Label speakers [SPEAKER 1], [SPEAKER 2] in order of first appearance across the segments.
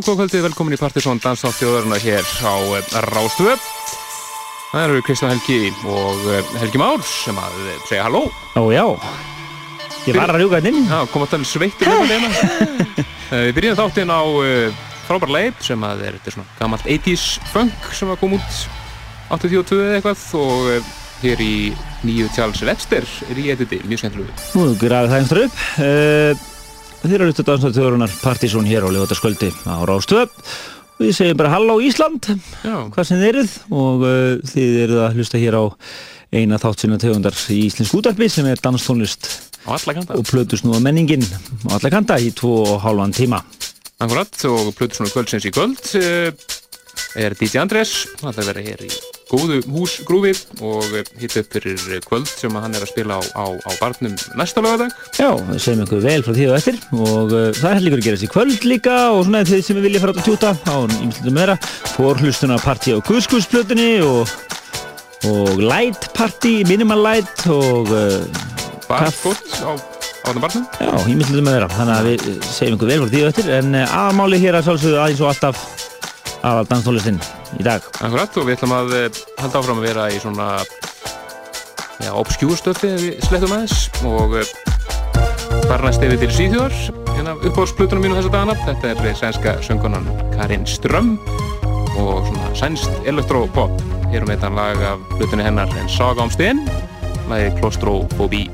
[SPEAKER 1] góð kvöldið, velkomin í Partisón Danstátt þjóðaruna hér á eh, Rástöðu. Það eru Kristján Helgi og eh, Helgi Már sem að eh, segja halló.
[SPEAKER 2] Ó já, ég var að rjúka inn.
[SPEAKER 1] Já, kom að tala sveittur með hérna. Við byrjum þáttinn á frábær leip sem að er þetta svona gammalt 80's funk sem að kom út 82 eða eitthvað og hér í nýju tjáls Webster er í editi, mjög skemmtilegu.
[SPEAKER 2] Nú, græði það einstur upp. Þeir eru auðvitað dansnáttuðurunar Partizón hér á Levotarskvöldi á Rástöð og ég segi bara Halló Ísland. Já. hvað sem þeir eruð. Og uh, þið eruð að hlusta hér á eina þáttsina tegundar í Íslensk útarpi sem er danstónlist og plötus nú að menningin á alla kanta í tvo og hálfan tíma.
[SPEAKER 1] Akkurat og plötus nú kvöldsins í kvöld uh, er DJ Andrés það er verið hér í góðu húsgrúfi og hitt upp fyrir kvöld sem hann er að spila á, á, á barnum næsta lögadag.
[SPEAKER 2] Já, það segjum ykkur vel frá því og eftir og uh, það er líka að gera þessi kvöld líka og svona þeir sem vilja fara átt að tjúta á ímslutum meðra fór hlustuna parti á Guðskuðsplötunni og, og light party, minimal light og
[SPEAKER 1] uh, barskott á áttum barnum.
[SPEAKER 2] Já, ímslutum meðra, þannig að við segjum ykkur vel frá því og eftir en uh, aðmáli hér að sálsögðu aðeins og alltaf aðal danstólistinn í dag.
[SPEAKER 1] Akkurat og við ætlum að eh, halda áfram að vera í svona ja, obskjúrstöfi við slettum aðeins og eh, fara næst yfir til síðjóðar hérna upp á splutunum mínu þessa dagana. Þetta er sænska söngunan Karin Ström og svona sænst elektropop. Hér um þetta lag af splutunni hennar en Saga om sten, lagi Klostrofóbí.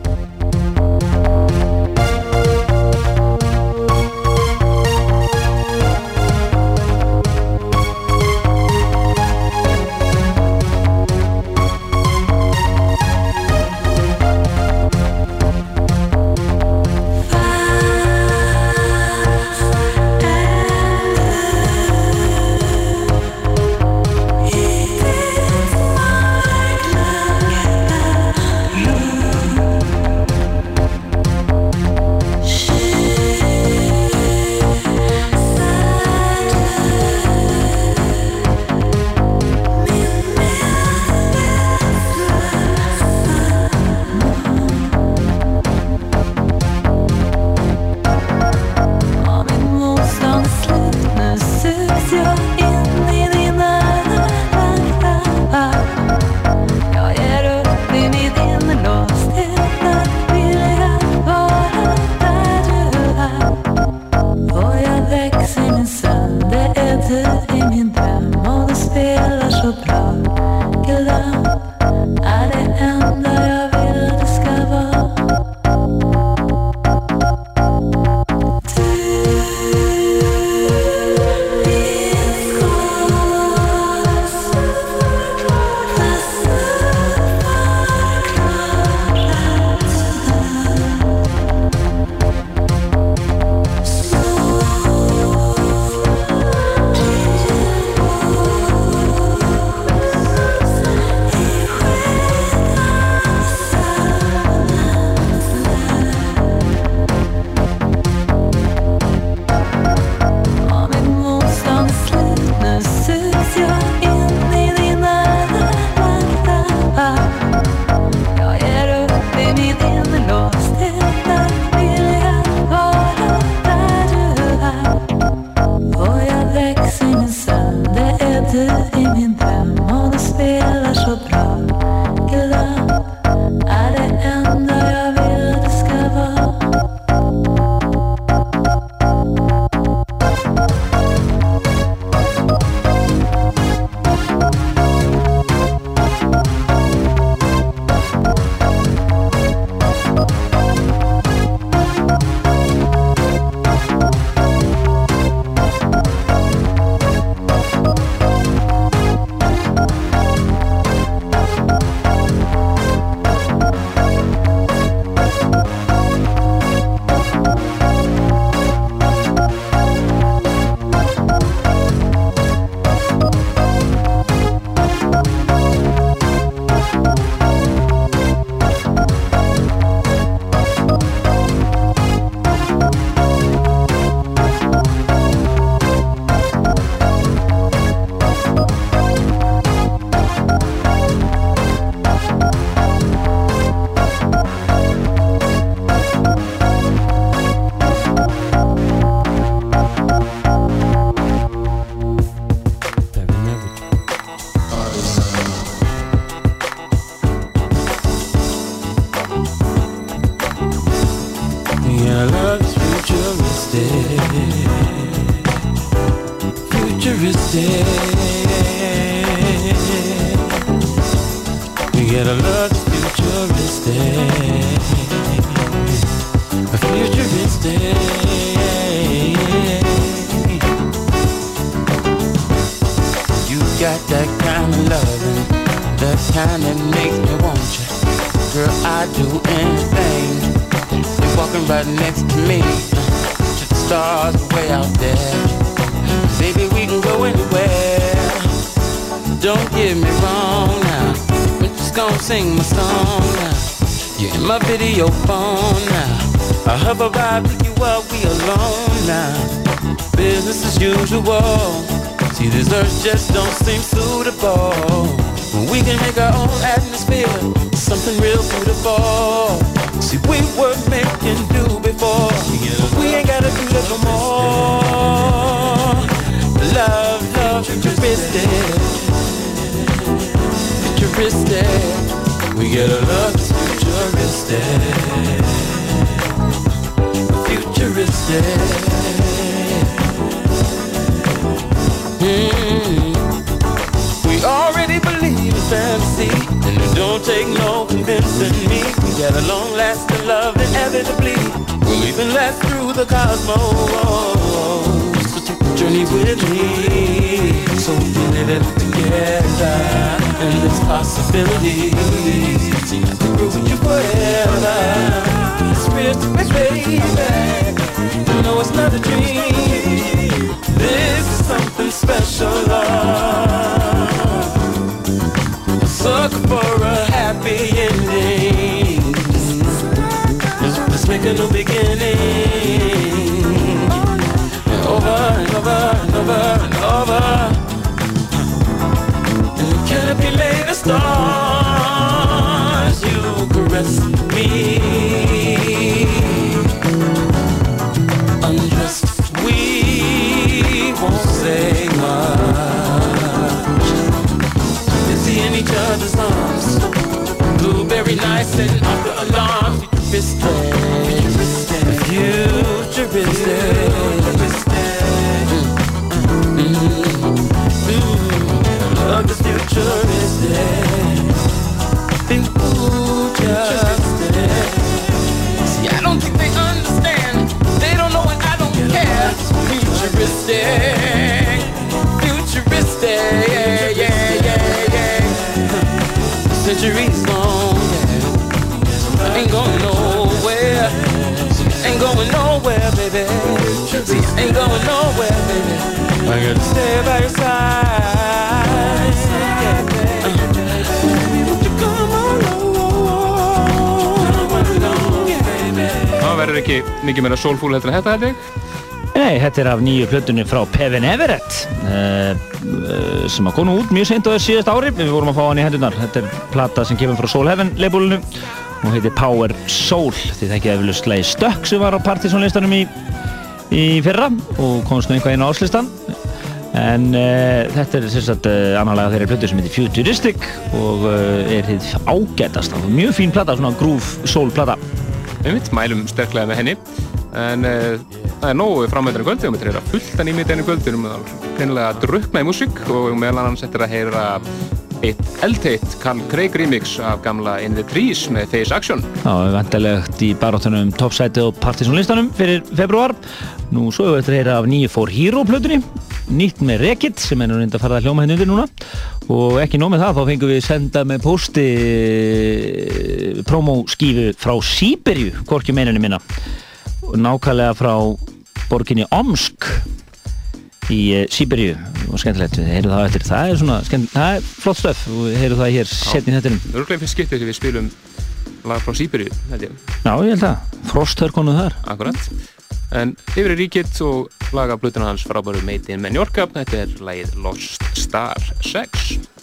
[SPEAKER 3] futuristic. Sing my song now. You're in my video phone now. I a ride with you while we alone now. Business as usual. See, this earth just don't seem suitable. We can make our own atmosphere, something real beautiful. See, we were making do before. We ain't gotta do that no more. Love, love, futuristic futuristic. We get a love that's futuristic. Futuristic. Mm-hmm. We already believe in fantasy, and it don't take no convincing me. We got a long-lasting love inevitably. We'll even last through the cosmos journey with me. So we can live it together. And there's possibilities. I can grow with you forever. It's baby. You know it's not a dream. This is something special, love. A sucker for a happy ending. Let's make a new beginning over and over and over and over. And be later stars? You caress me. Undressed, we won't say much. Busy in each other's arms. Blueberry nights and after alarm. Futuristic, futuristic. Of the futuristic. Futuristic. See, I don't think they understand. They don't know and I don't care. Futuristic. Futuristic. Yeah, yeah, yeah, yeah. Centuries long. Yeah. Ain't going nowhere. Ain't going nowhere, baby. See, ain't going nowhere, baby. I gotta stay by your side.
[SPEAKER 1] Verður ekki mikið meira soulful heldur en þetta held ég?
[SPEAKER 2] Nei, þetta er af nýju plötunni frá Pevin Everett uh, uh, sem að konu út mjög seint á þess síðast ári við vorum að fá hann í hendunar þetta er plata sem kemur frá Soul Heaven leifbúlinu og heitir Power Soul því það ekki eflust leiði stökk sem var á partysónlistanum í, í fyrra og komst nú einhvað inn á áslistan En uh, þetta er sérstaklega uh, annarlega þeirri plötu sem heitir Futuristic og uh, er hitt ágætast. Mjög fín platta, svona groove soul platta.
[SPEAKER 1] Við mitt mælum sterklega með henni en það er nógu framöndinu kvöldi og mitt er að fullta nýmið þenni kvöldi um að reynilega drukna í músík og meðal annars er að heyra eitt eldteitt Carl Craig remix af gamla In the Trees með Face Action.
[SPEAKER 2] Það var vendelegt í baróttunum Topside og Partisan listanum fyrir februar. Nú svo hefur við þetta að heyra af nýju Four Hero plötunni nýtt með Rekit sem er nú reynda að fara að hljóma henni undir núna. Og ekki nóg með það, þá fengum við senda með posti eh, promóskífu frá Sýberju hvorki meinunni minna. Nákvæmlega frá borginni Omsk í eh, Sýberju og skemmtilegt, við heyrum það eftir. Það er svona, það er flott stöf og við heyrum það hér setni þetta
[SPEAKER 1] er örglega fyrst skiptið þegar við spilum lag frá Sýberju,
[SPEAKER 2] Já, ég held að, frosthörkonu þar.
[SPEAKER 1] Akkurat En yfir í ríkitt og laga blutuna hans frábæru Made in Menorca, þetta er lagið Lost Star 6.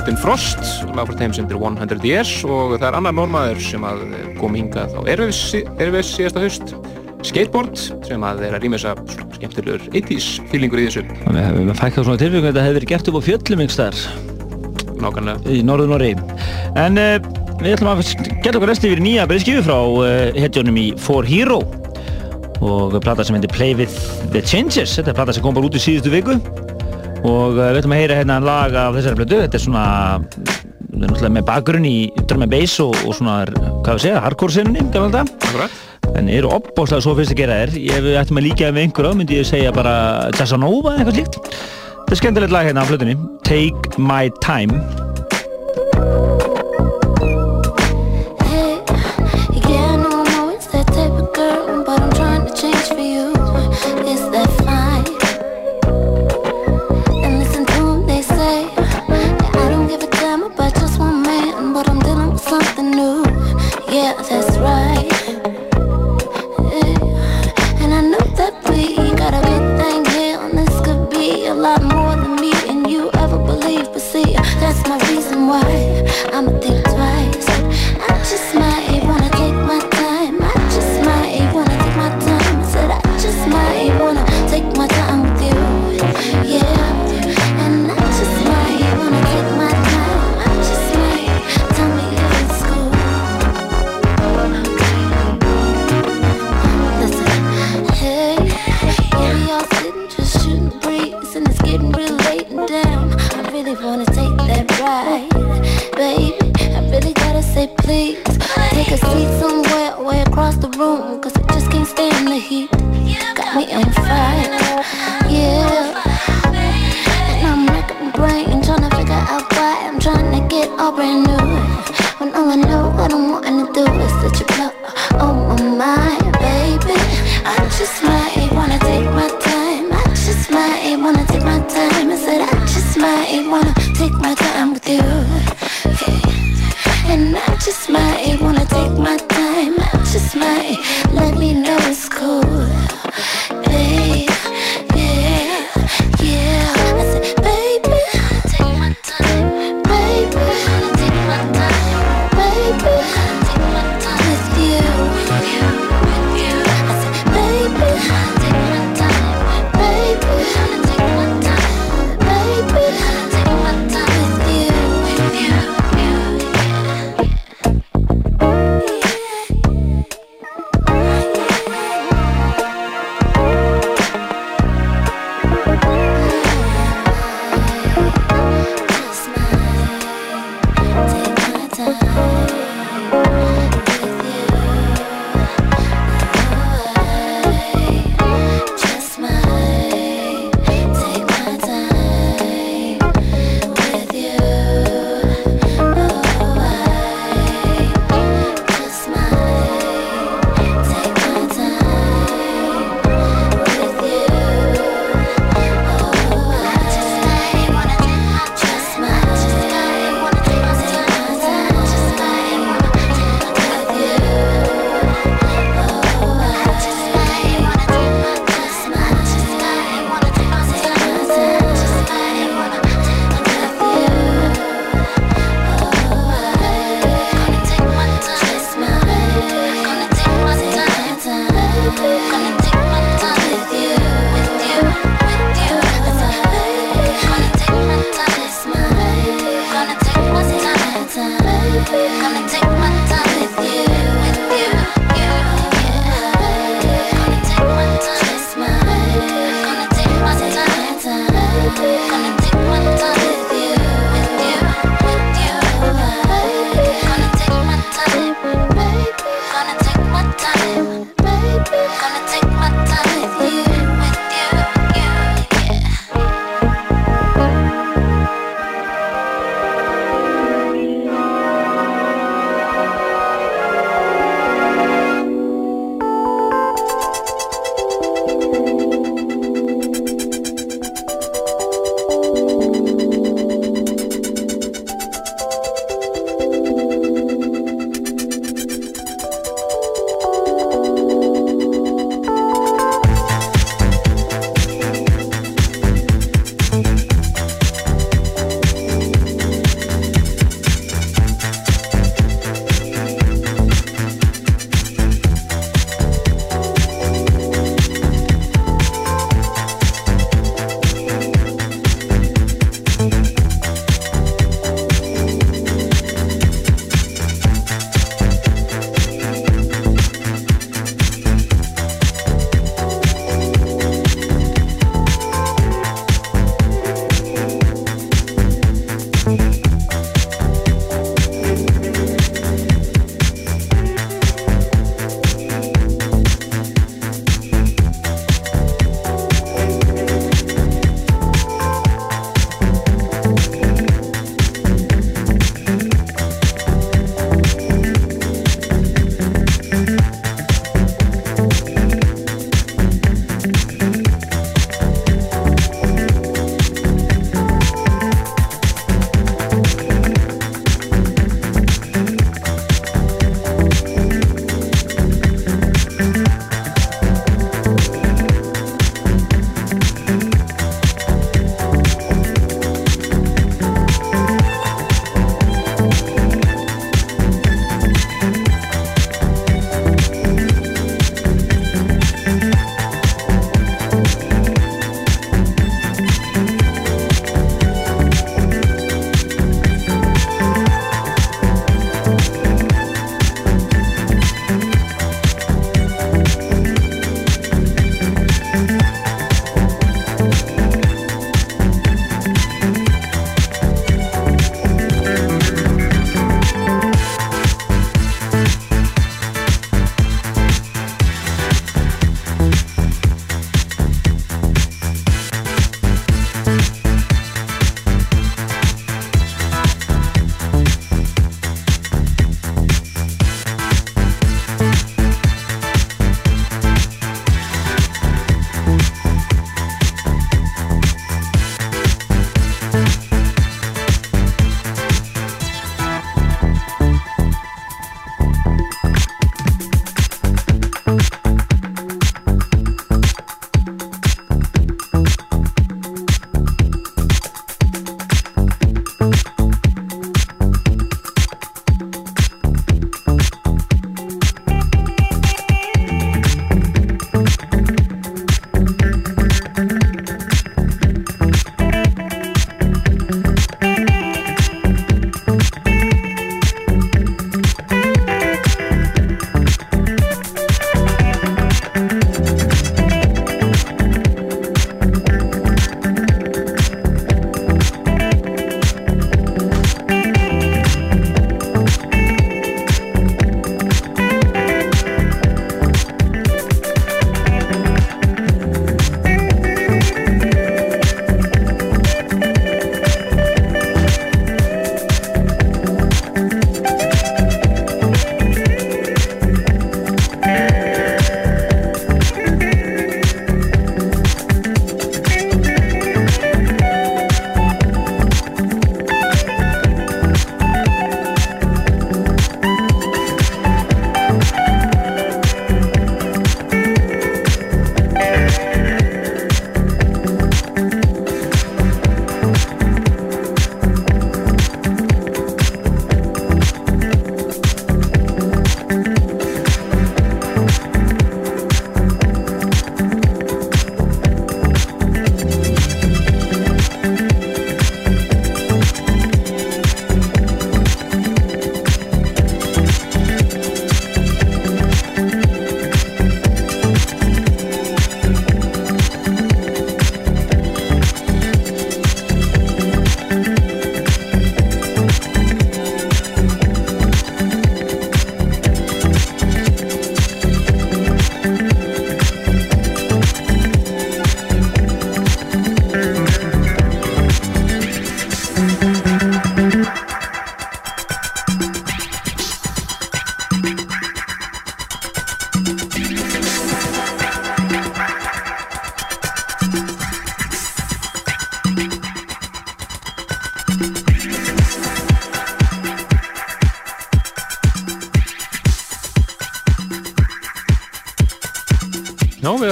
[SPEAKER 1] eh, Duetin Frost, lagfært heim sem er 100 Years og það er annar normaður sem að eh, kom hingað á Erfis síðasta höst, Skateboard, sem að að rýma þess að skemmtilegur 80's fílingur í þessu.
[SPEAKER 4] Við hefum fækkað svona tilvíkum að þetta hefur verið gert upp á fjöllum yngstar.
[SPEAKER 1] Nákvæmlega.
[SPEAKER 4] Í norðu Norri. En uh, við ætlum að geta okkur resti yfir nýja breyðskifu frá uh, hetjónum í For Hero og plata sem heitir Play With The Changes. Þetta er plata sem kom bara út í síðustu viku og uh, við ætlum að heyra hérna en lag af þessari blödu þetta er svona við erum alltaf með bakgrunn í drum and bass og, og svona, hvað við segja, hardcore sinni þetta en eru opbóslega svo fyrst að gera þér. Ef við ættum að líka með einhverja myndi ég segja bara Jazzanova eða eitthvað slíkt. Þetta er skemmtilegt lag hérna af blöduðni Take My Time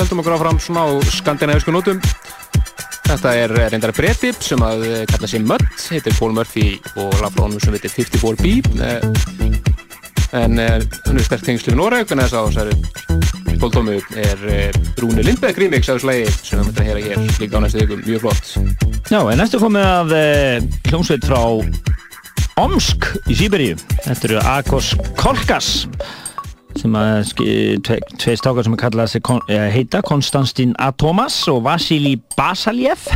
[SPEAKER 1] höldum okkur áfram svona á skandinavísku nótum. Þetta er reyndar bretti sem að kalla sér Mutt, heitir Paul Murphy og laflónum sem heitir 54B. En hann er sterkt tengslu í Noreg, en þess að þessari tóltómu er Rúni Lindberg remix af þessu lægi sem við möttum að hera hér líka á næstu vikum, mjög flott.
[SPEAKER 2] Já, en næstu komið af hljómsveit frá Omsk í Sýberíu. Þetta eru Akos Kolkas sem að tvei stákar sem kallað sig heita Konstantin Atomas og Vasili Basaljev.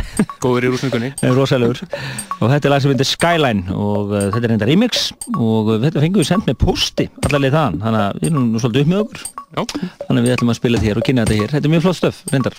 [SPEAKER 1] Góður í rúsningunni.
[SPEAKER 2] Og þetta er lag sem heitir Skyline og uh, þetta er enda remix og þetta fengum við sendt með posti allarleið þann, þannig að við erum nú svolítið upp með okkur.
[SPEAKER 1] Já.
[SPEAKER 2] þannig að við ætlum að spila þetta hér og kynna þetta hér. Þetta er mjög flott stöf, reyndar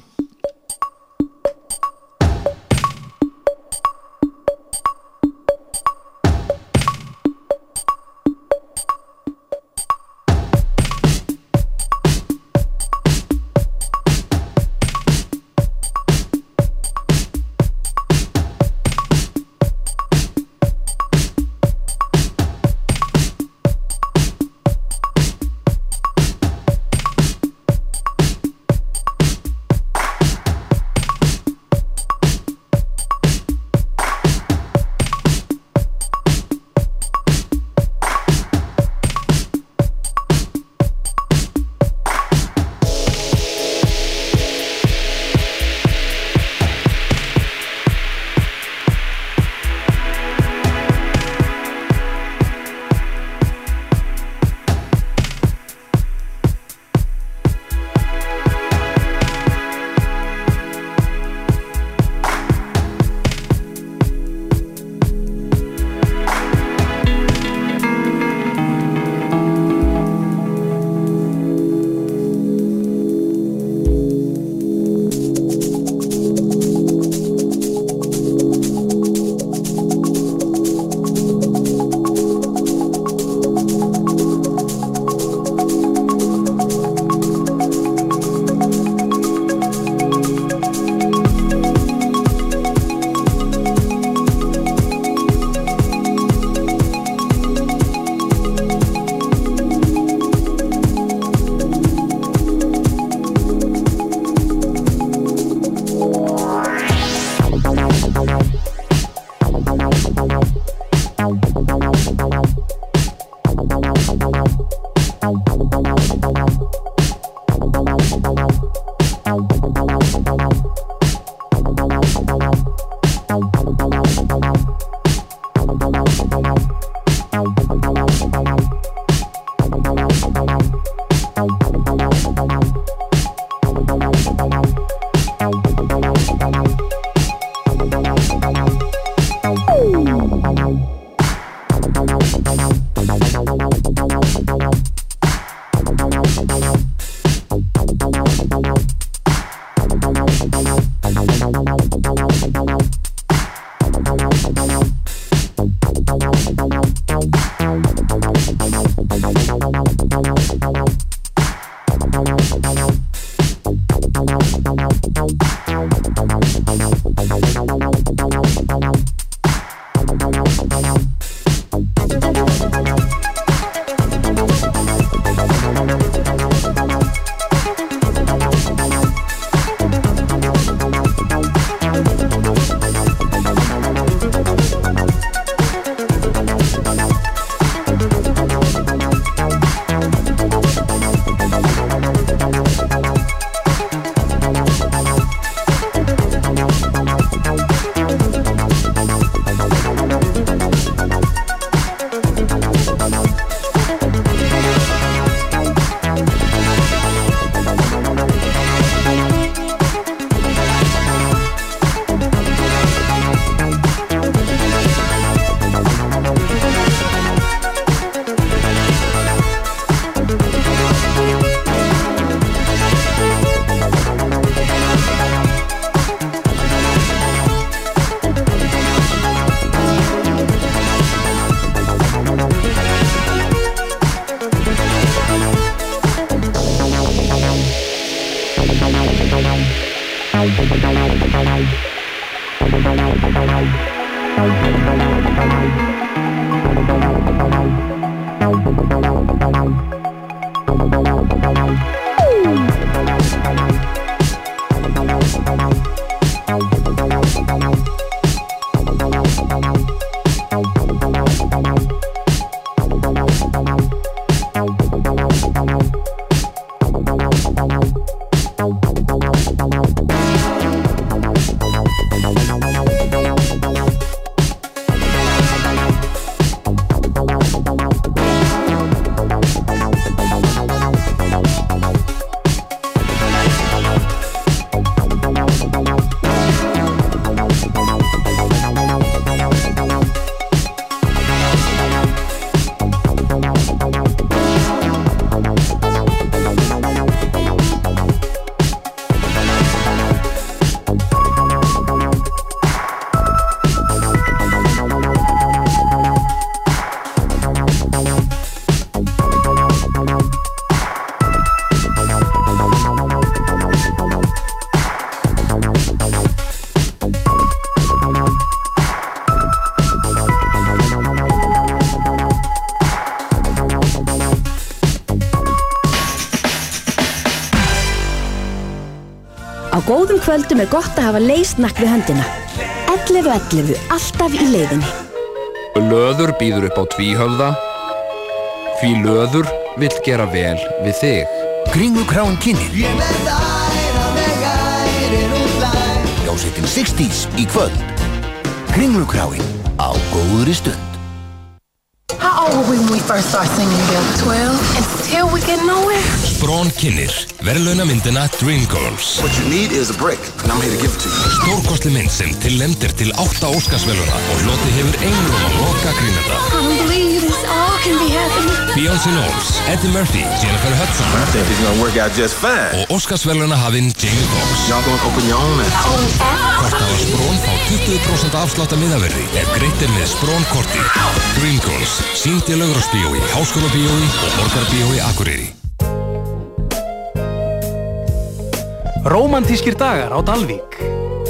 [SPEAKER 5] kvöldum er gott að hafa leysnakk við höndina. 11.11. alltaf í leiðinni.
[SPEAKER 6] Löður býður upp á tvíhöfða. Því löður vill gera vel við þig.
[SPEAKER 7] Kringukráin kynir. Ljósveitin 60's í kvöld. Kringlukráin á góðri stund.
[SPEAKER 8] How old were we when we first started singing together? 12. And still we get nowhere?
[SPEAKER 9] Sprón kynir. Verðlauna myndina Dreamgirls.
[SPEAKER 10] What you need is a break, and I'm here to give it to you.
[SPEAKER 9] Stórkostli mynd sem tillendir til 8 Óskarsverðluna og hloti hefur einrum á loka grínenda.
[SPEAKER 8] I don't believe this all can be happening.
[SPEAKER 9] Beyoncé Knowles, Eddie Murphy, Jennifer Hudson.
[SPEAKER 10] I think it's gonna work out just fine.
[SPEAKER 9] Og Óskarsverðluna hafinn Jamie Foxx.
[SPEAKER 10] Y'all gonna open your own app.
[SPEAKER 9] Hvort hafa Sprón fá 20% afslátt að miðaverði ef greitt er með Sprón korti. Dreamgirls, sínd í laugrásbíói, háskólabíói og borgarbíói Akureyri.
[SPEAKER 11] Rómantískir dagar á Dalvík.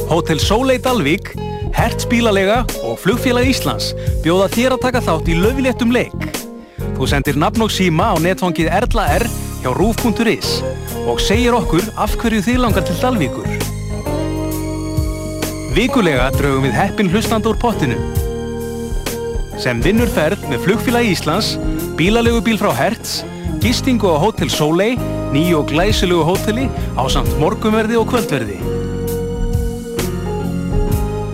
[SPEAKER 11] Hotel Soleil Dalvík, Hertz bílalega og Flugfélag Íslands bjóða þér að taka þátt í löfiléttum leik. Þú sendir nafn og síma á netfangið Erla R hjá rúf.is og segir okkur af hverju þið langar til Dalvíkur. Vikulega draugum við heppin hlustand úr pottinu. Sem vinnur ferð með Flugfélag Íslands, bílalegu bíl frá Hertz, gistingu á Hotel Soleil nýju og glæsilegu hóteli á samt morgumverði og kvöldverði.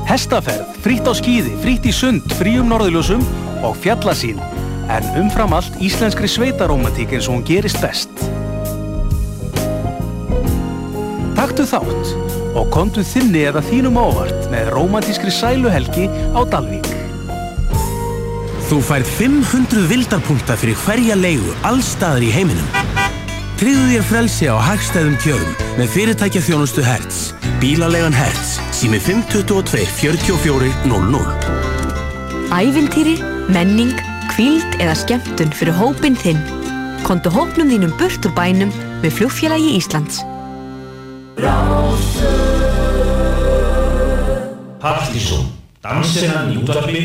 [SPEAKER 11] Hestaferð, frýtt á skýði, frýtt í sund, fríum norðiljósum og fjallasín, en umfram allt íslenskri sveitarómatík eins og hún gerist best. Taktu þátt og kontu þinni eða þínum ávart með romantískri sæluhelgi á Dalvík.
[SPEAKER 12] Þú færð 500 vildarpunta fyrir hverja leigu allstaðar í heiminum. Tryggðu þér frelsi á hagstæðum kjörum með fyrirtækja þjónustu Hertz. Bílalegan Hertz, sími 522 44 00.
[SPEAKER 5] Ævintýri, menning, kvíld eða skemmtun fyrir hópin þinn. Kontu hópnum þínum burt úr bænum með fljóffélagi Íslands.
[SPEAKER 13] Partísson, dansinnan í útvarfi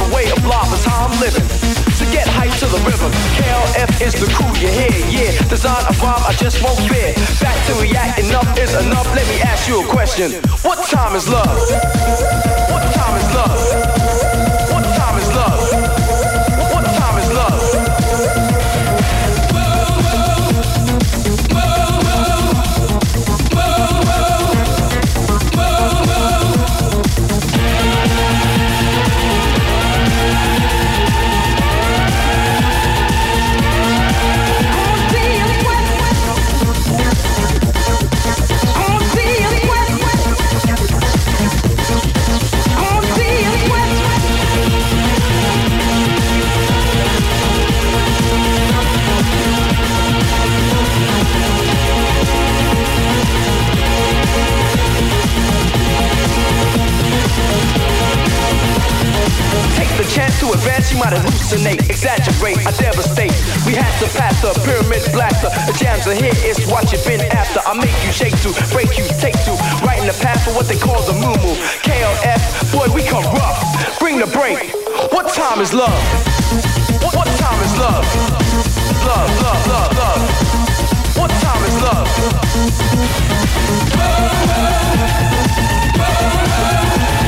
[SPEAKER 14] a way of life is how I'm living. So get hype to the rhythm. KLF is the crew you hear, yeah. Design a rhyme I just won't fear. Back to react, enough is enough. Let me ask you a question. What time is love? What time is love? Might hallucinate, exaggerate, I devastate. We had to pass the pyramid blaster. The jams are here, it's what you've been after. I make you shake to, break you, take to. Right in the path for what they call the moo KLF, boy, we come rough. Bring the break. What time is love? What, what time is love? Love, love, love, love. What time is love? the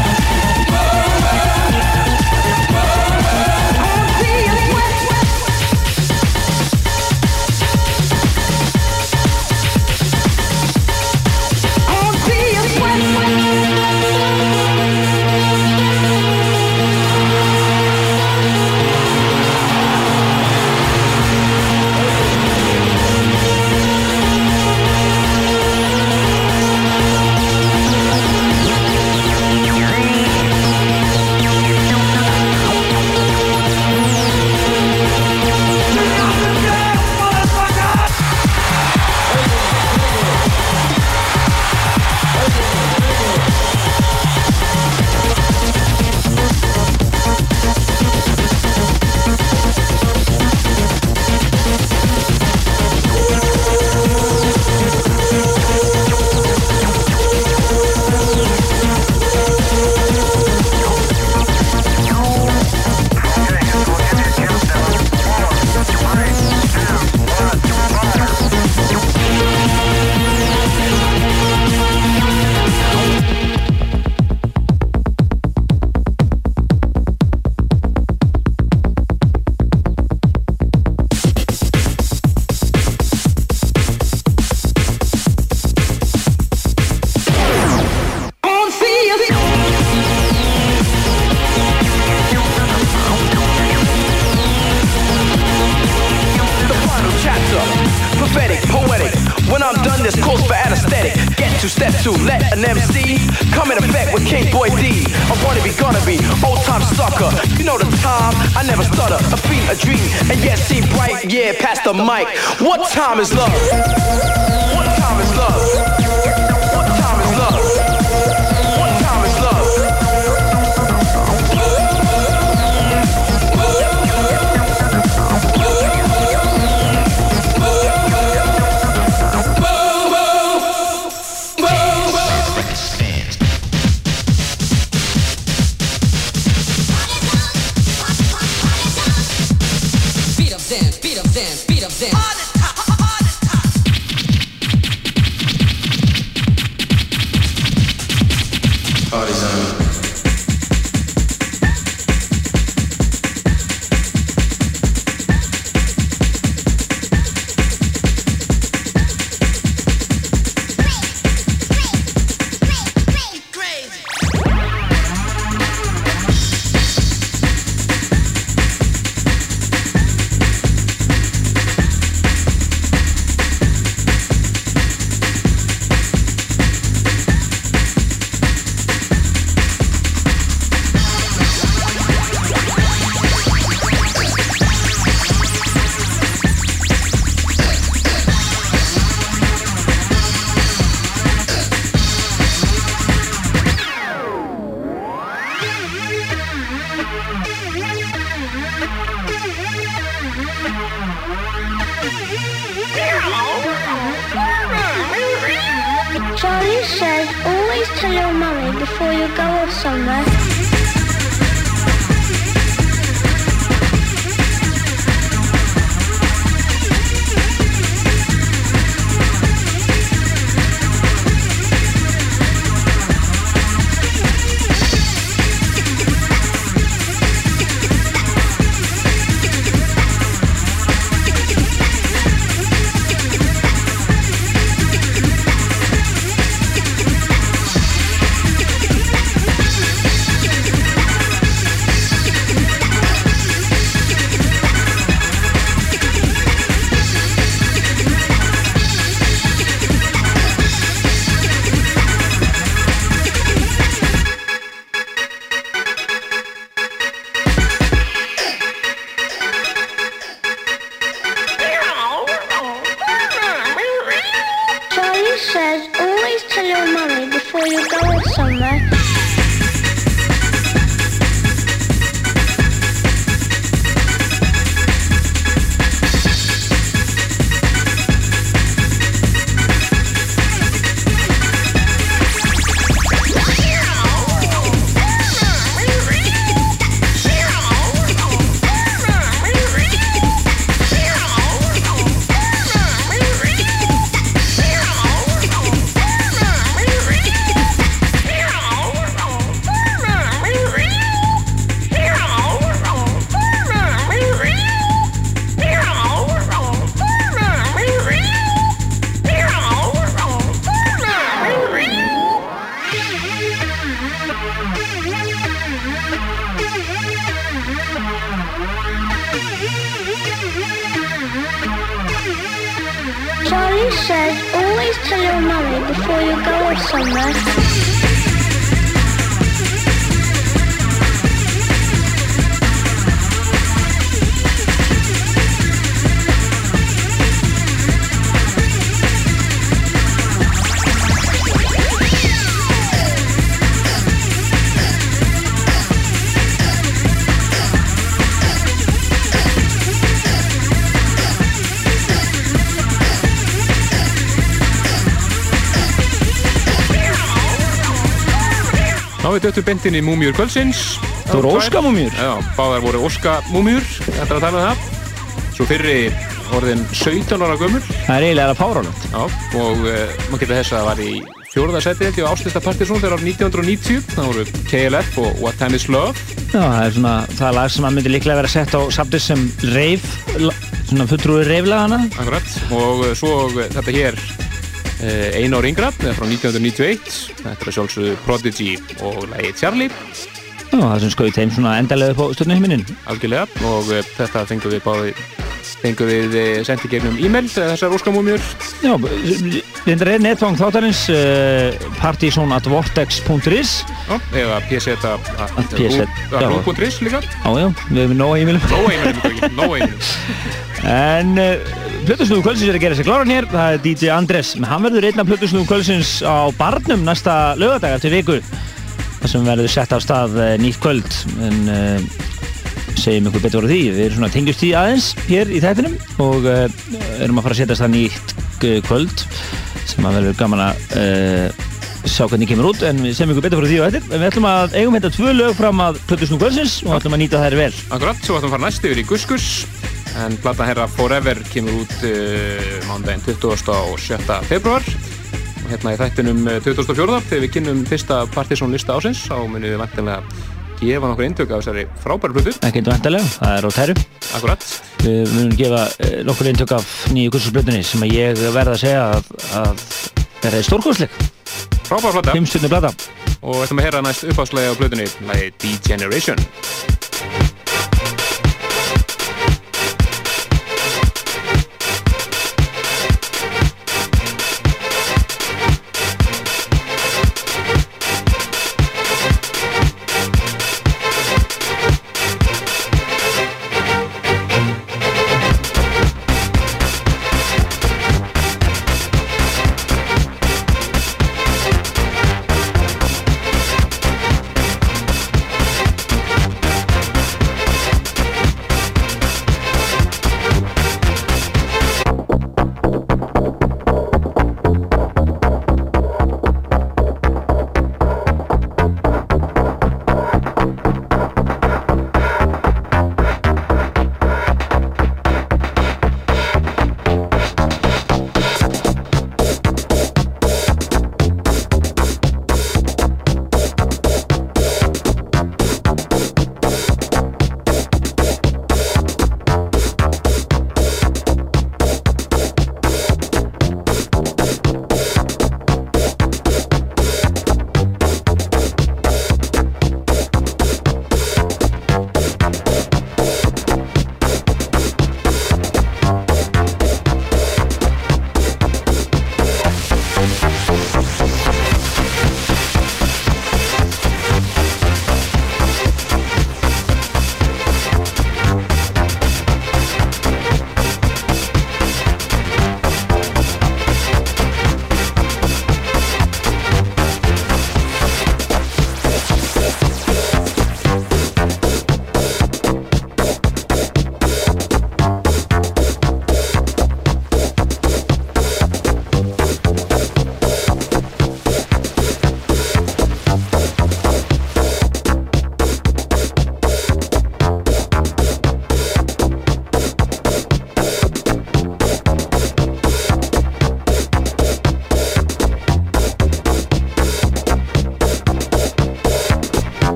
[SPEAKER 15] before you go somewhere.
[SPEAKER 1] Döttum beintin í múmjur kvöldsins.
[SPEAKER 2] Það voru óskamúmjur?
[SPEAKER 1] Já, báðar voru óskamúmjur, þetta er að tala um það. Svo fyrri orðin 17 ára gömur.
[SPEAKER 2] Það er eiginlega párálegt.
[SPEAKER 1] Já, og uh, maður getur þess að það var í fjóruða seti ekki á Áslista Partiðsson þegar árið 1990. Það voru KLF og What Time Is Love.
[SPEAKER 2] Já, það er svona, það er lag sem að myndi líklega vera sett á samtið sem reif, svona fulltrúi reiflagana.
[SPEAKER 1] Akkurat, og uh, svo uh, þetta hér uh, einu ár yngra, eða frá 1991. Þetta er sjálfsögðu Prodigy og lagi Charlie.
[SPEAKER 2] Já, það sem skaut þeim svona endalega upp á stjórnuhiminin.
[SPEAKER 1] Algjörlega, og uh, þetta fengum við báði fengum við eh, sendi gegnum e-mail þessar óskamúmjur.
[SPEAKER 2] Já, þetta er netfang þáttarins uh, partysonatvortex.is
[SPEAKER 1] eða pz.rú.is líka.
[SPEAKER 2] Já, já, við hefum nóga e-mailum.
[SPEAKER 1] Nóga e-mailum, nóga e-mailum.
[SPEAKER 2] En uh, Plutusnúðu kvöldsins er að gera sér kláran hér. Það er DJ Andres, hann verður einn af Plutusnúðu kvöldsins á Barnum næsta lögadag eftir viku. Þar sem verður sett á stað uh, nýtt kvöld. En segjum ykkur betur á því. Við erum svona tengjast því aðeins hér í þættinum. Og uh, erum að fara að setjast það nýtt kvöld. Sem að verður gaman að uh, sjá hvernig kemur út. En við segjum ykkur betur frá því á þetta. En við ætlum að eigum þetta tvö lög fram að Plutusnú kvöldsins og ætlum að nýta þær vel.
[SPEAKER 1] Akkurat, svo ætlum en plata herra Forever kemur út uh, mándaginn 20. og 7. februar og hérna í þættinum 2004 þegar við kynnum fyrsta Partiðsson lista ásins þá munum við vantilega gefa nokkur eintök af þessari frábæru blutu.
[SPEAKER 2] Ekki vantilega, það er á tæru.
[SPEAKER 1] Akkurat.
[SPEAKER 2] Við munum gefa eh, nokkur eintök af nýju kursusblutunni sem ég verða að segja að, að það er stórkostleik.
[SPEAKER 1] Frábæru blata.
[SPEAKER 2] Fimmstundin blata.
[SPEAKER 1] Og við ætlum að heyra næst uppáðslega á blutunni, lagi D-Generation.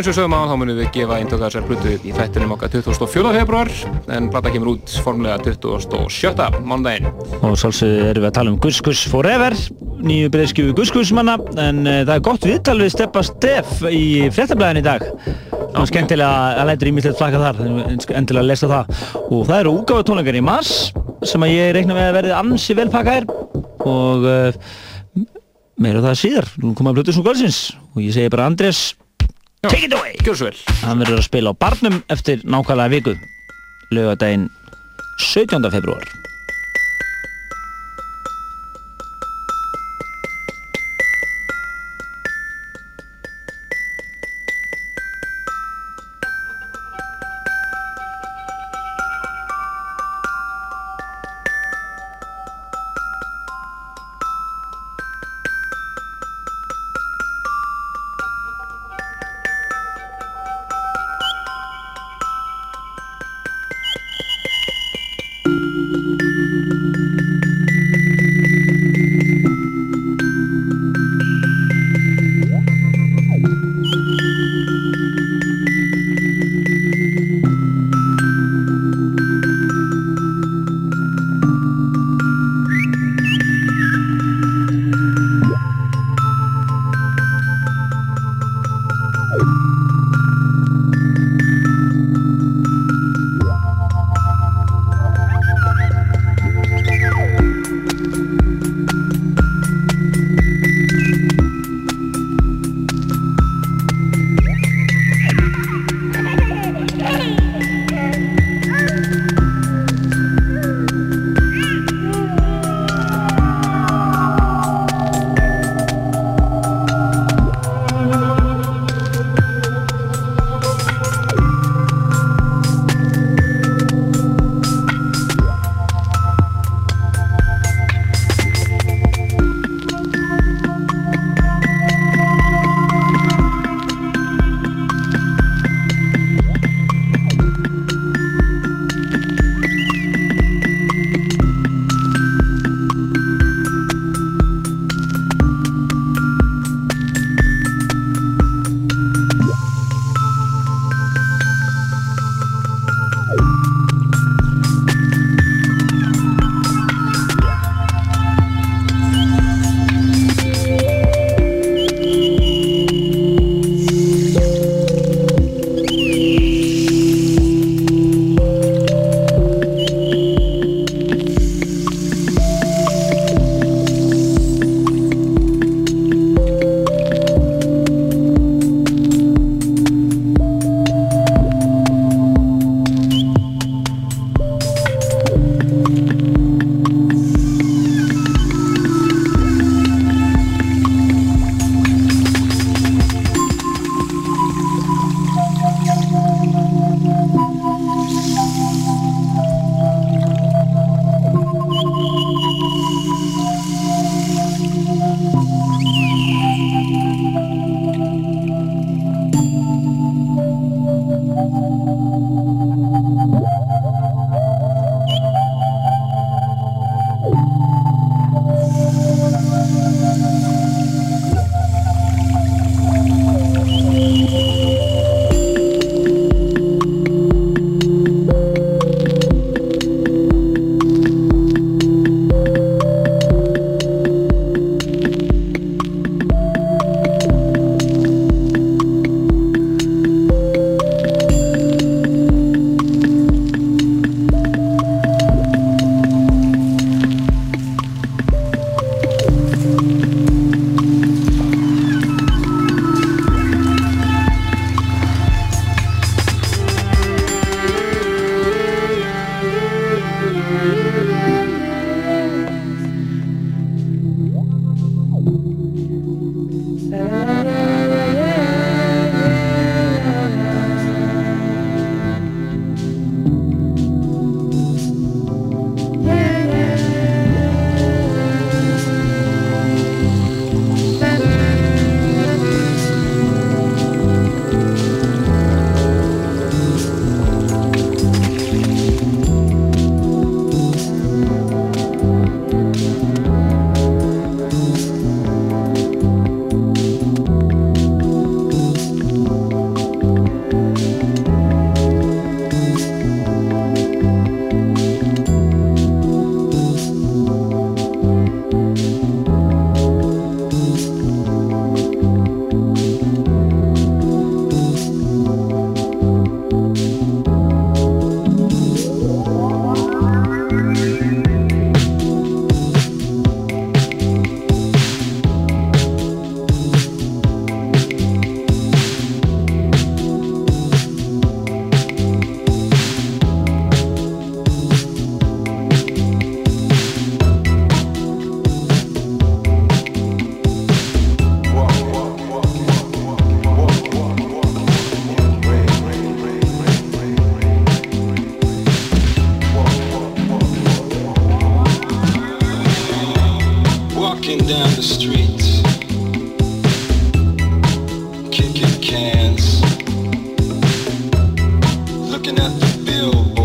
[SPEAKER 1] Eins og sögum á þá munum við gefa eintöku þessar hlutu í þættinum okkar 24. februar en blata kemur út formulega 27. mándaginn.
[SPEAKER 2] Og svolítið erum við að tala um Gus Gus Forever, nýju breyðskjöfu Gus Gus manna en uh, það er gott viðtal við Steppa Steff í frettablaðin í dag. Það er skemmtilega að læta ímyndilegt flaka þar, endilega að lesa það. Og það eru úgáðu tónleikar í mars sem að ég reikna með að verði ansi velpakaðir og uh, meira það síðar. Nú koma að blötu svo gálsins og ég segi bara Andrés Take it away!
[SPEAKER 1] Gjör svo vel.
[SPEAKER 2] Hann verður að spila á barnum eftir nákvæmlega viku, lögadaginn 17. februar.
[SPEAKER 16] looking at.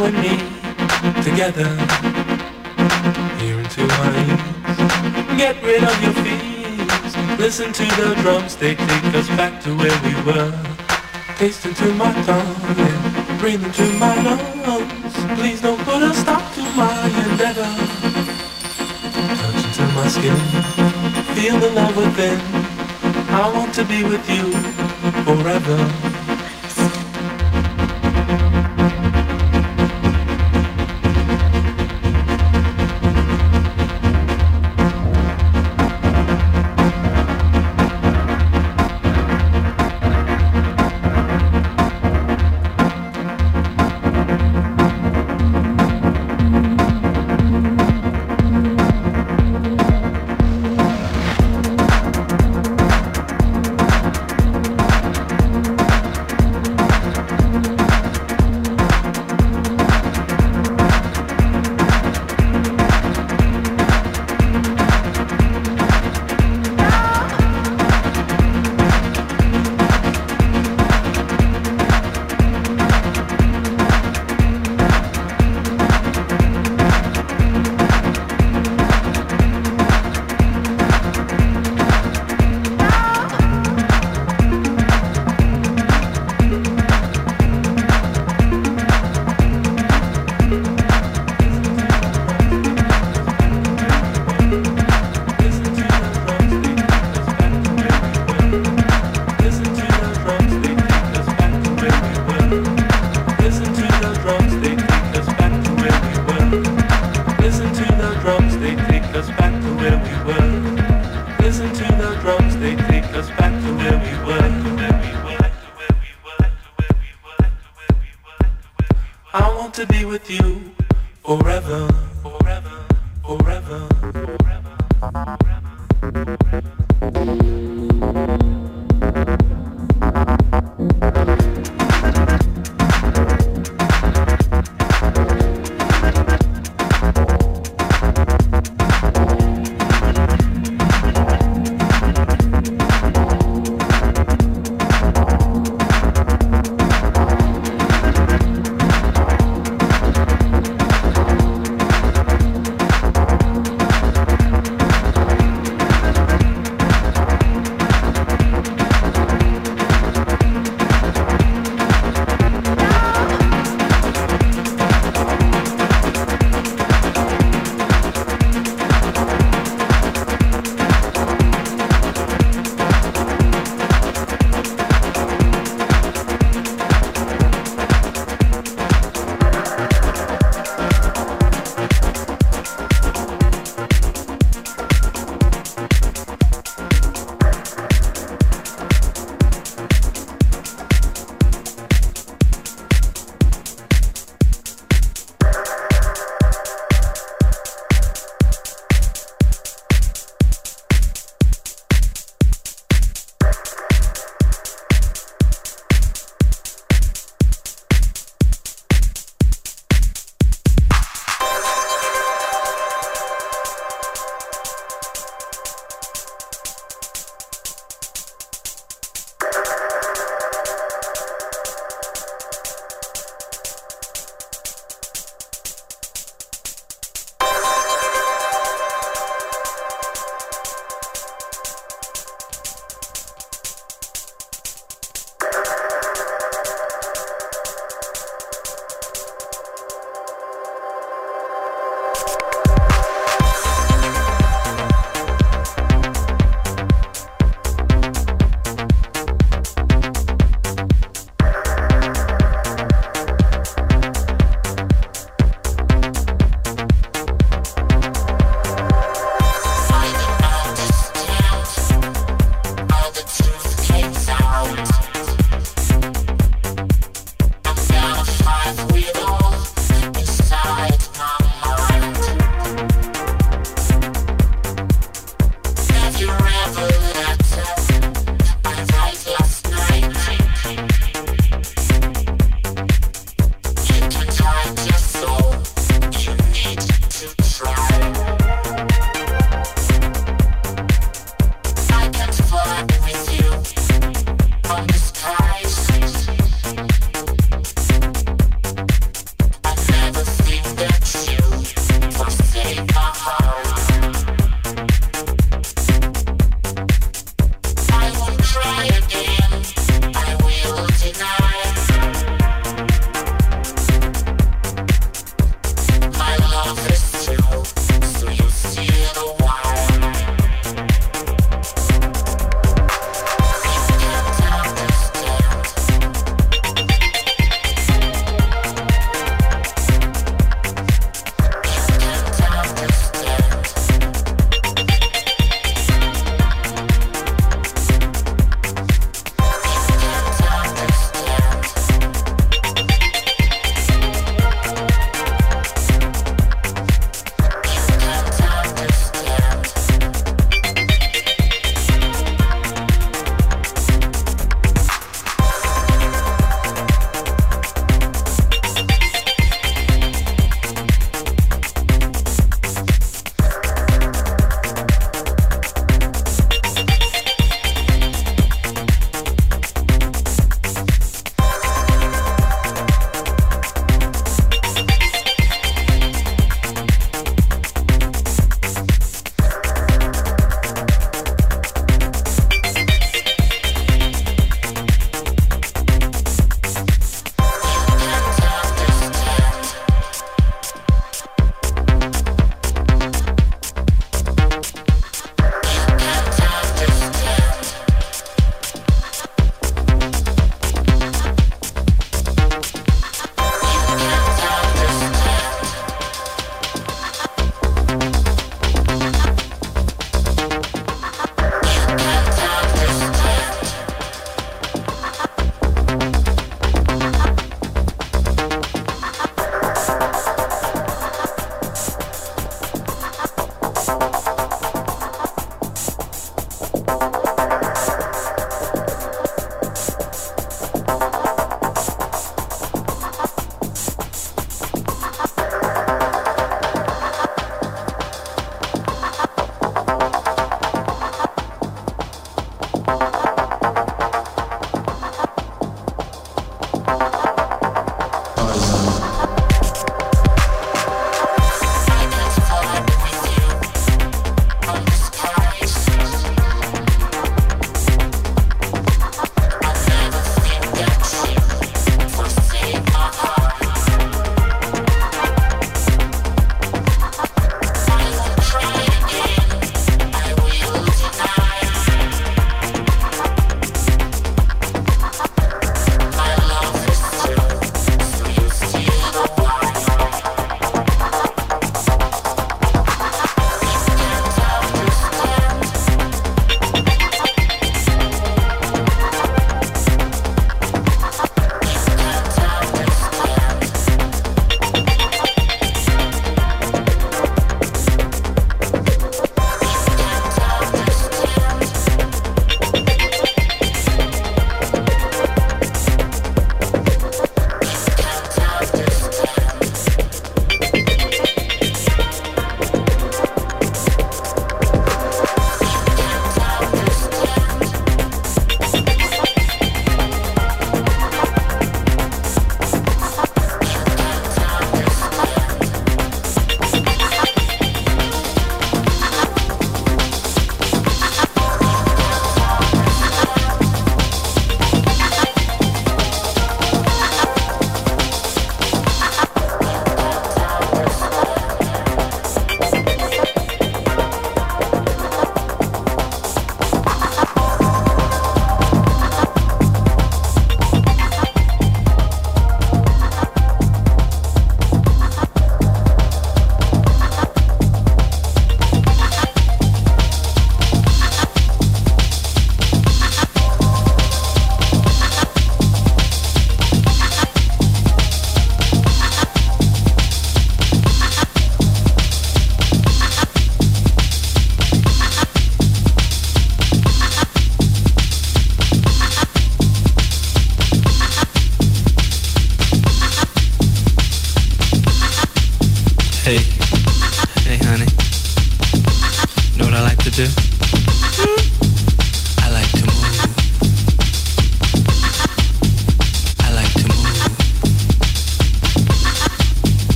[SPEAKER 16] You and me together here into my ears. Get rid of your fears. Listen to the drums, they take us back to where we were. Taste into my tongue and breathe into my lungs. Please don't put a stop to my endeavor. Touch into my skin, feel the love within. I want to be with you forever.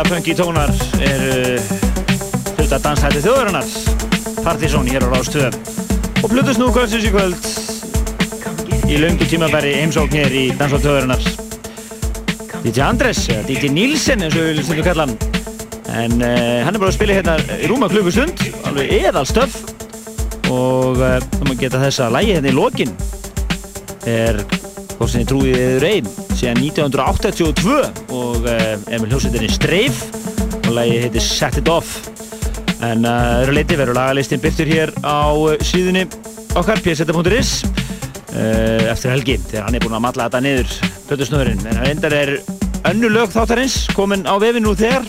[SPEAKER 2] Yfirgengilega funky tónar eru hluta danshætti þjóðurinnar Partizón hér á Rástöð og plutust nú kvöldsins í kvöld í laungu tímabæri heimsókn hér í Danshætti þjóðurinnar DJ Andres, eða DJ Nílsen eins og við viljum kalla hann. En uh, hann er bara að spila hérna í rúma klukkustund alveg eðalstöf og uh, þá maður geta þess að lægi hérna í lokin er hvort sem ég trúið eður einn síðan 1982 og uh, Emil Hjósveitinni Streif og lægi heitir Set It Off. En uh, öðru leiti verður lagalistin byrktur hér á síðunni okkar pseta.is eftir helgi þegar hann er búin að matla þetta niður plötusnöðurinn en það endar er önnu lög þáttarins komin á vefin nú þegar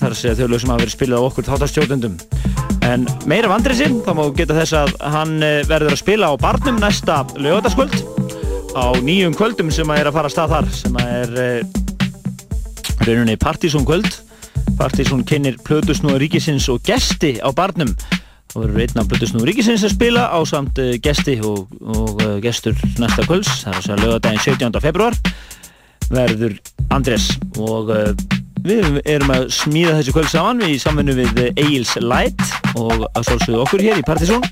[SPEAKER 2] þar segja þau lög sem hafa verið spilað á okkur þáttarstjóðundum En meira vandrið sinn, þá má geta þess að hann eh, verður að spila á barnum næsta lögadaskvöld á nýjum kvöldum sem að er að fara að stað þar sem að er uh, rauninni Partizón kvöld Partizón kynir Plötusnúa Ríkisins og gesti á barnum. Þá verður einn af Plötusnúa Ríkisins að spila á samt uh, gesti og, og uh, gestur næsta kvölds, það er að lögadaginn 17. februar verður Andrés. Og Við erum að smíða þessi kvöld saman í samfunnu við Egil's Light og að svolsögðu okkur hér í Partizón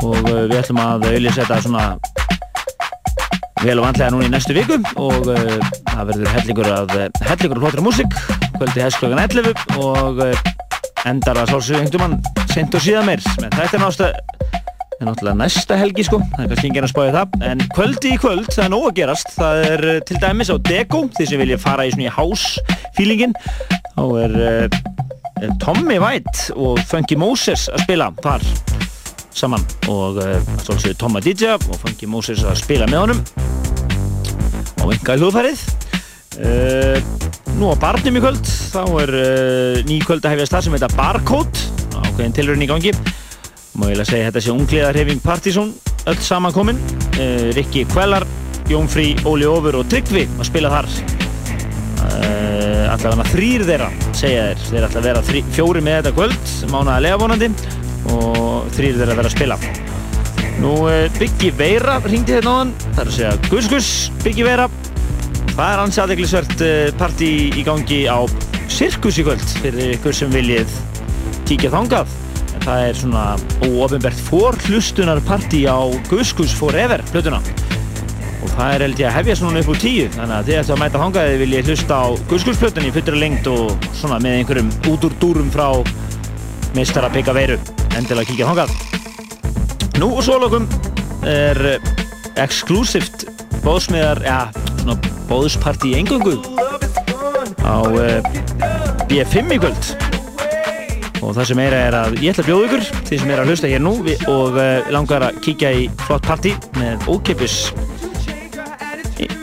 [SPEAKER 2] og við ætlum að auðvitað svona vel og vandlega núna í næstu viku og uh, það verður hellingur að hellingur að hlótra músik kvöldi hess klokkan 11 og uh, endar að svolsögðu einhvern mann sent og síðan meir. Menn þetta er náttúrulega næsta helgi sko, það er kannski enginn að spája það. En kvöldi í kvöld, það er nóg að gerast. Það er til dæmis á Deko því sem vilja fara í svona í house-feelingin þá er uh, Tommy White og Funky Moses að spila þar saman og uh, Tomma DJ og Funky Moses að spila með honum á enga hljóðfærið. Uh, Nú á barnum í kvöld þá er ný kvöld að hefja stað sem heita Barcode ákveðin tilröðin í gangi. Má ég lega segja þetta sé ungliðarhefing Partizón öll samankominn uh, Rikki Kvellar, Jónfrí, Óli Ófur og Tryggvi að spila þar. Allavega þrýr þeirra segja þeir, þeir ætla að vera fjóri með þetta kvöld mánaðilega vonandi og þrýr þeirra vera að spila. Nú uh, Biggi Veira ringdi þetta náðan það er að segja Gus Gus Biggi Veira. Það er hans aðeglisvert partí í gangi á Sirkus í kvöld fyrir ykkur sem viljið kíkja þangað. Það er svona óofinbært forhlustunarparti á Guskus Forever hlutuna og það er held ég að hefja svona upp úr tíu þannig að þið ættu að mæta hangaði vil ég hlusta á Guskus hlutunni fyrir lengt og svona með einhverjum út úr frá meistara Pekka Veiru. Endilega kíkja hangað Nú og svo lokum er exklusíft bóðsmiðar, já, svona bóðsparti í engungu á uh, eh, B5 í kvöld. Og það sem er að ég ætla að bjóða ykkur því sem er að hlusta hér nú og uh, langar að kíkja í flott party með ókeppis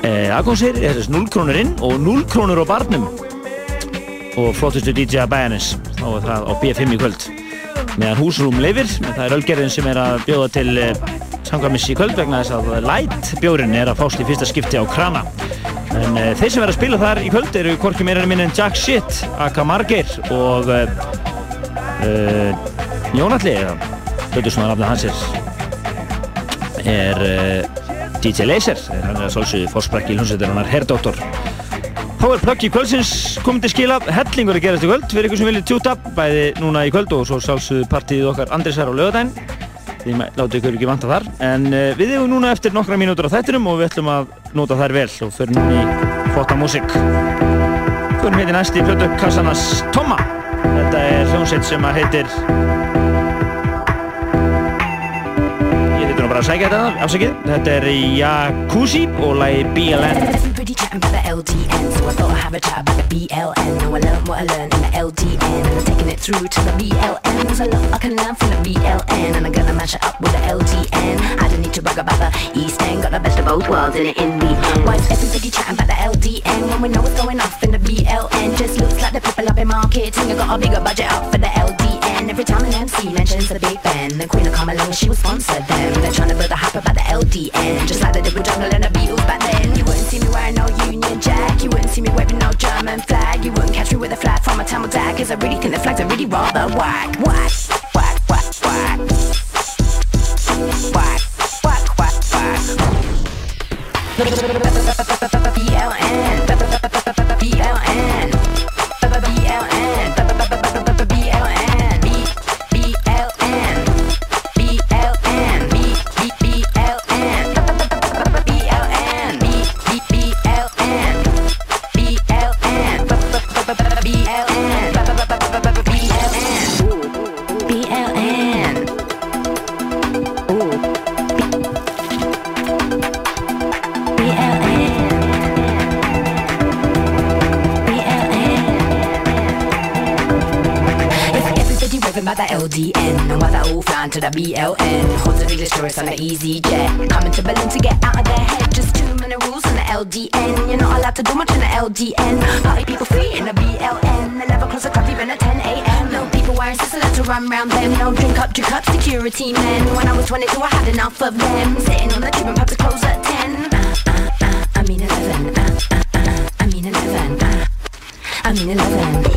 [SPEAKER 2] aðgóðsir þetta er 0 krónur inn og 0 krónur á barnum og flottustu DJ að bæjanis þá er það á B5 í kvöld. Meðan húsrúm leifir menn það er Ölgerðin sem er að bjóða til uh, samkvæmis í kvöld vegna þess að light bjórin er að fást í fyrsta skipti á krana. En þeir sem verða að spila þar í kvöld eru hvorki meira en minn en Jack Shit, Aka Margeir og Uh, Jónalli, hlutusnúðarnafni hans er, er uh, DJ Laser, hann er að sálsögðu fórsprakki í hljómsveitir, hann er herrdóttor. Þá er plöggi kvöldsins komið til skila, hellingur er gerast í kvöld, fyrir ykkur sem viljið tjúta, bæði núna í kvöld og svo sálsögðu partíð okkar Andrisar á lögadaginn. Því láttu ykkur ekki vanta þar, en uh, við hefum núna eftir nokkra mínútur á þættinum og við ætlum að nota þær vel og fyrir núna í flotta músík. Förum hérna næst í plötu Kassanas Tomma. Þetta er hljómsveit sem að heitir að segja þetta afsakið Þetta er Jacuzzi og lagi BLN LDN, so I thought I'd have a chat about the BLN. Now I learned what I learned in the LDN, and I'm taking it through to the BLN. There's a lot I can learn from the BLN, and I'm gonna match it up with the LDN. I don't need to brag about the East End, got the best of both worlds in it in me. Why is everybody chatting about the LDN when we know what's going off in the BLN? Just looks like the people up in marketing, you got a bigger budget up for the LDN. Every time an MC mentions the Big Ben, the Queen will come she will sponsor them. They're trying to build a hype about the LDN, just like did with Jungle and the Beatles back then. You wouldn't see me wearing no Union Jack, you wouldn't see me waving no German flag, you wouldn't catch me with a flag from a Tamil tag, cause I really think the flags are really rather whack, whack,
[SPEAKER 17] the BLN. Hordes of English tourists on the EasyJet, coming to Berlin to get out of their head. Just too many rules in the LDN. You're not allowed to do much in the LDN. Party people free in the BLN. 11 close the club even at 10 a.m. No people wearing sis allowed to run round them. No drink up, drink up, security men. When I was 22, I had enough of them. Sitting on the tube and pubs close at 10. Uh, uh, uh, I mean 11. Uh, uh, uh, I mean 11. Uh, I mean 11.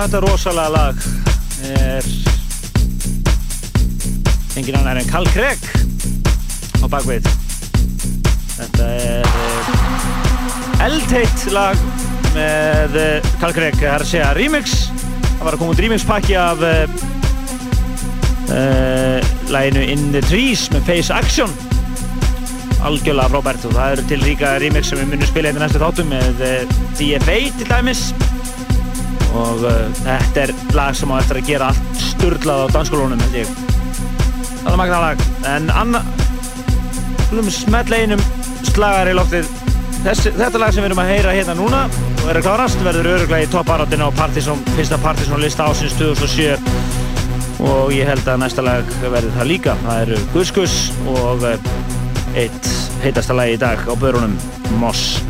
[SPEAKER 2] þetta rosalega lag er engin annar en Carl Craig á bakvið. Þetta er eh, eldheitt lag með eh, Carl Craig það er að segja remix. Það var að koma út remix pakki af uh, læginu In the Trees með Face Action. Algjörlega frábært og það eru til líka remix sem við munum spila hérna næstu þáttum með DFA til dæmis og uh, þetta er lag sem á eftir að gera allt sturglað á dansskólunum held ég. Það er magna lag en anna við höfum smetla einum slagar í Þessi, þetta lag sem við erum að heyra hérna núna og er að klárast verður öruglega í toppáratina á Partizón, fyrsta Partizón lista ásins 2007 og ég held að næsta lag verður það líka. Það eru Guskus og uh, eitt heitasta lag í dag á börunum Moss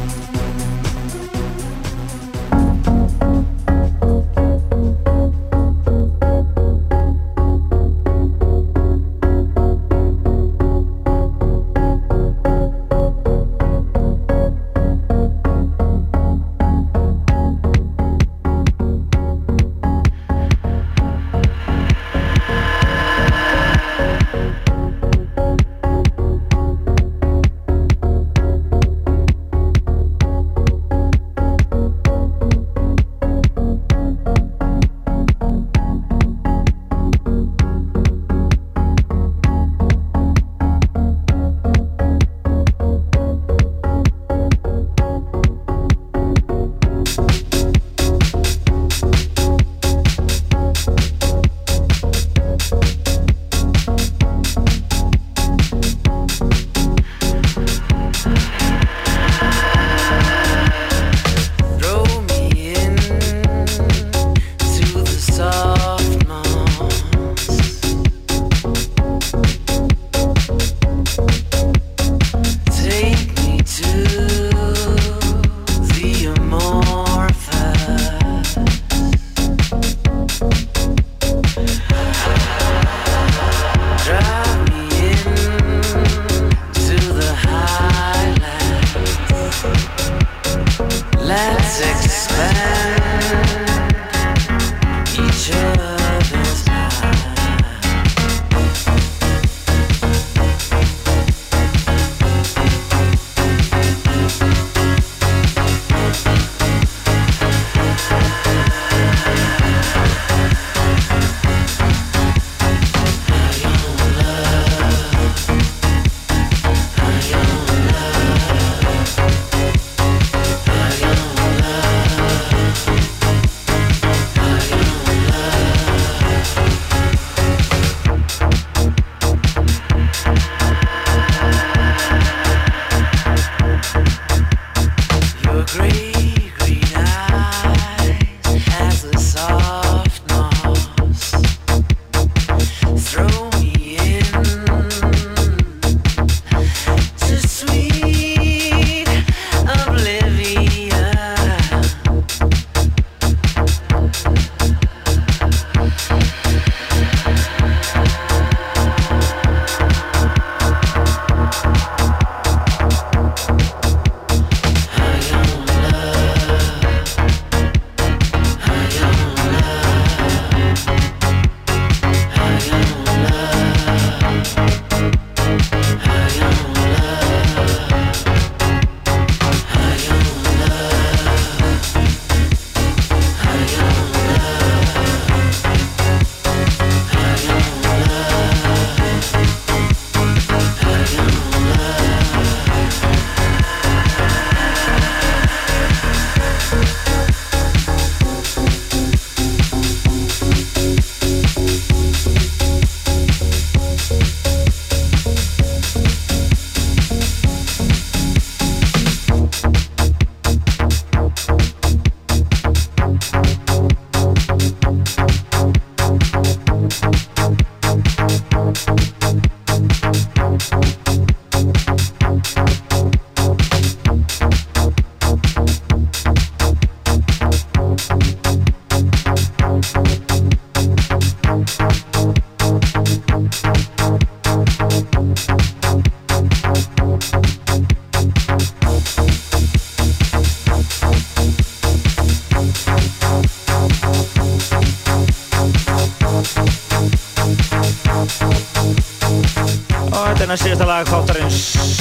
[SPEAKER 2] þetta er næst síðasta lag þáttarins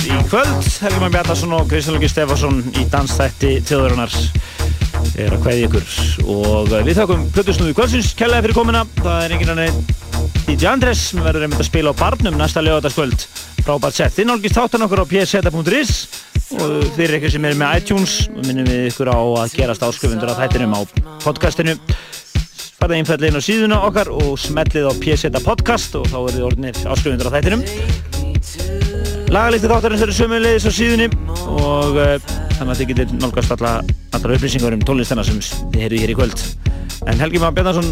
[SPEAKER 2] í kvöld. Helgi Már Bjarnarsson og Kristján Lóki Stefansson í dansþætti Tjóðurinnar er að hvaði ykkur. Og eh, við þakkum plötusnúðu kvöldsins. Kellaði fyrir komina, það er engin annir DJ Andres, við verðum einmitt að spila á barnum næsta lögataskvöld, frábært sett þið nálgist þáttan okkur á pseta.is og þeir eru ykkur sem er með iTunes minnum við ykkur á að gerast áskrifundur á þættinum á podcastinu. Farðið einfallin á síðuna okkar og smellið á P-Seta podcast og þá er þið orðinir áskrifundar á þættinum. Lagalíktu þáttarins eru sömulegis á síðunni og uh, þannig að þið getur nálgast alla, allra upplýsingar um tónlistennar sem þið heyrðu hér í kvöld. En Helgi Már Bjarnarsson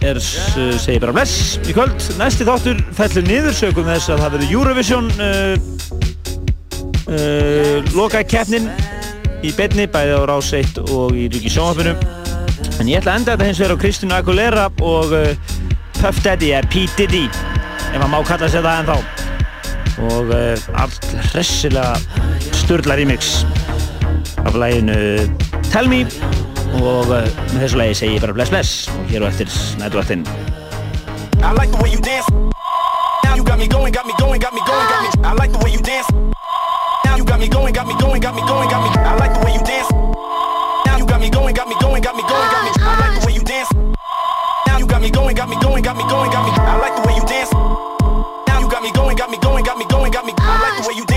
[SPEAKER 2] er, uh, segir bara bless í kvöld. Næsti þáttur fellur niður sögum þess að það verður Eurovision eh, uh, loka keppnin í betni, bæði á Rás 1 og í Ríkisjónafinu. En ég ætla að enda þetta hins vegar á Kristina Aguilera og Puff Daddy er P. Diddy, ef maður má kalla sér það en þá og allt hressilega sturdla remix af læginu Tell Me og með þessu lægi segi ég bara bless bless og hér og eftir nættuvartinn
[SPEAKER 14] I like the way you dance Now you got me going, got me going, got me going, got me I like the way you dance Now you got me going, got me going, got me going, got me I like the way you dance Now you got me going, got me going, got me going, got me I like the way you dance Now you got me going, got me going, got me going, got me I like the way you dance going, got me going, got me. I like the ah. way you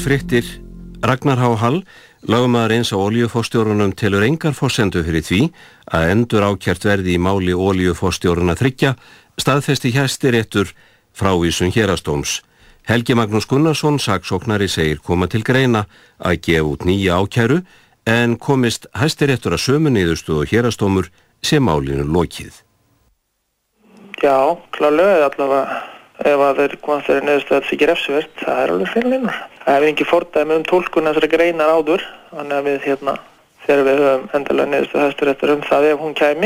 [SPEAKER 18] Júliusson les frittir Ragnar H. Hall Lagmaður eins á oljufórstjórunum telur engar fórsendu fyrir því að endur ákjært verði í máli oljufórstjóruna þryggja staðfesti hjæstir ettur frávísun hérastóms. Helgi Magnús Gunnarsson, saksóknari, segir koma til greina að gefa út nýja ákjæru en komist hæstir ettur að sömu niðurstuð og hérastómur sem málinu lokið.
[SPEAKER 19] Já, klálega allavega
[SPEAKER 20] ef að þeir komast þeirri neðustu að þetta ekki refsivert, það er alveg fyrir línunar. Það hefur ekki fordæmi um tólkun þessari greinar áður, þannig að við hérna, þegar við höfum endalega neðustu hæsturéttur um það ef hún kæmi,